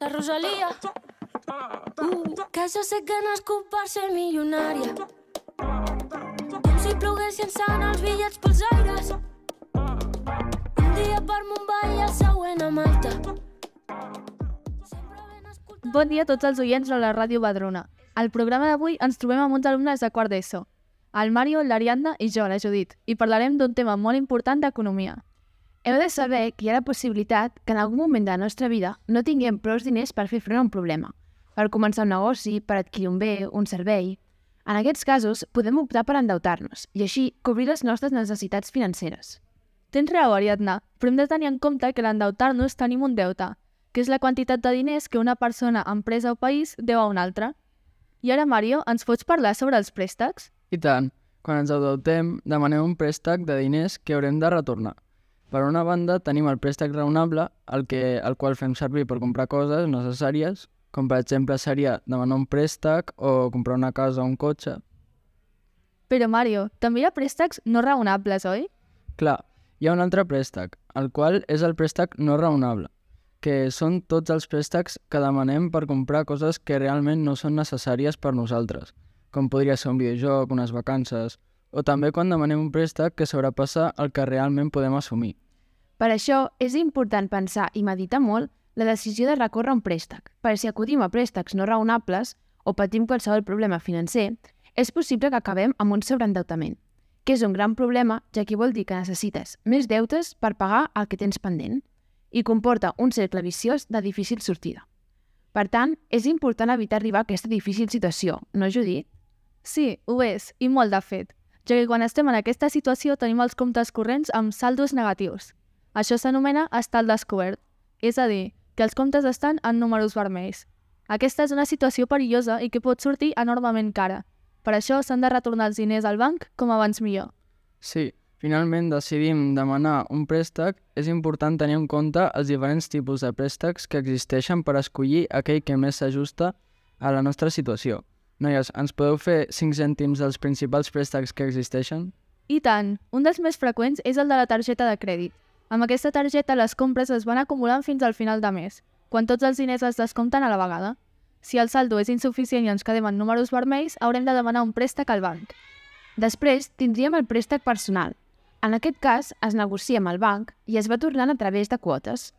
La Rosalía. Uh, que jo sé que nascut per ser milionària. Com si ploguessin sant els bitllets pels aires. Un dia per Mumbai i el següent a Malta. Bon dia a tots els oients de la Ràdio Badrona. Al programa d'avui ens trobem amb uns alumnes de quart d'ESO, el Mario, l'Ariadna i jo, la Judit, i parlarem d'un tema molt important d'economia. Heu de saber que hi ha la possibilitat que en algun moment de la nostra vida no tinguem prou diners per fer front a un problema, per començar un negoci, per adquirir un bé, un servei... En aquests casos, podem optar per endeutar-nos i així cobrir les nostres necessitats financeres. Tens raó, Ariadna, però hem de tenir en compte que l'endeutar-nos tenim un deute, que és la quantitat de diners que una persona, empresa o país deu a una altra. I ara, Mario, ens pots parlar sobre els préstecs? I tant, quan ens endeutem, demanem un préstec de diners que haurem de retornar. Per una banda, tenim el préstec raonable, el, que, el qual fem servir per comprar coses necessàries, com per exemple seria demanar un préstec o comprar una casa o un cotxe. Però, Mario, també hi ha préstecs no raonables, oi? Clar, hi ha un altre préstec, el qual és el préstec no raonable, que són tots els préstecs que demanem per comprar coses que realment no són necessàries per nosaltres, com podria ser un videojoc, unes vacances, o també quan demanem un préstec que sobrepassa el que realment podem assumir. Per això, és important pensar i meditar molt la decisió de recórrer a un préstec, perquè si acudim a préstecs no raonables o patim qualsevol problema financer, és possible que acabem amb un sobreendeutament, que és un gran problema, ja que vol dir que necessites més deutes per pagar el que tens pendent i comporta un cercle viciós de difícil sortida. Per tant, és important evitar arribar a aquesta difícil situació, no, Judit? Sí, ho és, i molt de fet, ja que quan estem en aquesta situació tenim els comptes corrents amb saldos negatius. Això s'anomena estar al descobert, és a dir, que els comptes estan en números vermells. Aquesta és una situació perillosa i que pot sortir enormement cara. Per això s'han de retornar els diners al banc com abans millor. Sí, finalment decidim demanar un préstec, és important tenir en compte els diferents tipus de préstecs que existeixen per escollir aquell que més s'ajusta a la nostra situació. Noies, ens podeu fer 5 cèntims dels principals préstecs que existeixen? I tant, un dels més freqüents és el de la targeta de crèdit. Amb aquesta targeta les compres es van acumulant fins al final de mes, quan tots els diners es descompten a la vegada. Si el saldo és insuficient i ens quedem en números vermells, haurem de demanar un préstec al banc. Després tindríem el préstec personal. En aquest cas, es negocia amb el banc i es va tornant a través de quotes.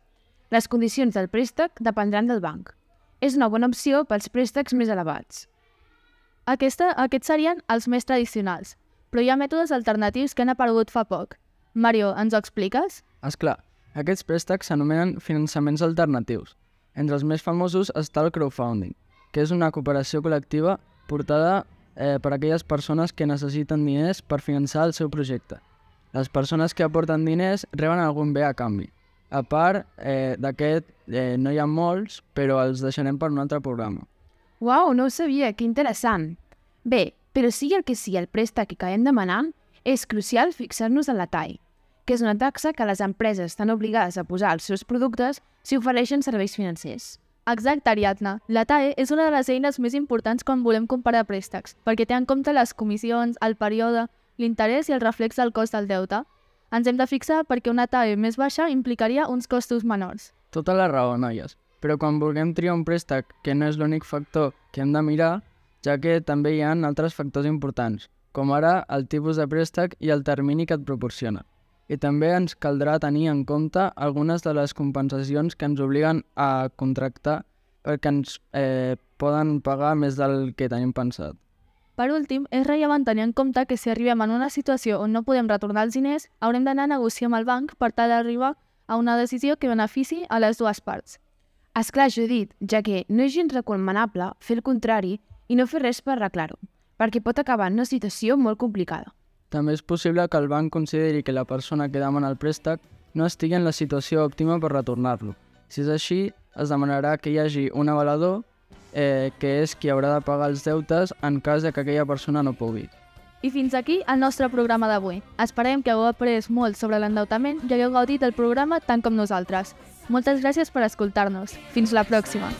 Les condicions del préstec dependran del banc. És una bona opció pels préstecs més elevats. Aquesta, aquests serien els més tradicionals, però hi ha mètodes alternatius que han aparegut fa poc. Mario, ens ho expliques? És clar, aquests préstecs s'anomenen finançaments alternatius. Entre els més famosos està el crowdfunding, que és una cooperació col·lectiva portada eh, per aquelles persones que necessiten diners per finançar el seu projecte. Les persones que aporten diners reben algun bé a canvi. A part eh, d'aquest, eh, no hi ha molts, però els deixarem per un altre programa. Uau, no ho sabia, que interessant. Bé, però sigui el que sigui el préstec que acabem demanant, és crucial fixar-nos en la TAI, que és una taxa que les empreses estan obligades a posar als seus productes si ofereixen serveis financers. Exacte, Ariadna. La TAE és una de les eines més importants quan volem comparar préstecs, perquè té en compte les comissions, el període, l'interès i el reflex del cost del deute. Ens hem de fixar perquè una TAE més baixa implicaria uns costos menors. Tota la raó, noies. Però quan vulguem triar un préstec, que no és l'únic factor que hem de mirar, ja que també hi ha altres factors importants, com ara el tipus de préstec i el termini que et proporciona. I també ens caldrà tenir en compte algunes de les compensacions que ens obliguen a contractar perquè ens eh, poden pagar més del que tenim pensat. Per últim, és rellevant tenir en compte que si arribem en una situació on no podem retornar els diners, haurem d'anar a negociar amb el banc per tal d'arribar a una decisió que benefici a les dues parts. És clar, Judit, ja que no és gens recomanable fer el contrari i no fer res per arreglar-ho, perquè pot acabar en una situació molt complicada. També és possible que el banc consideri que la persona que demana el préstec no estigui en la situació òptima per retornar-lo. Si és així, es demanarà que hi hagi un avalador, eh, que és qui haurà de pagar els deutes en cas de que aquella persona no pugui. I fins aquí el nostre programa d'avui. Esperem que heu après molt sobre l'endeutament i hagueu gaudit del programa tant com nosaltres. Moltes gràcies per escoltar-nos. Fins la pròxima.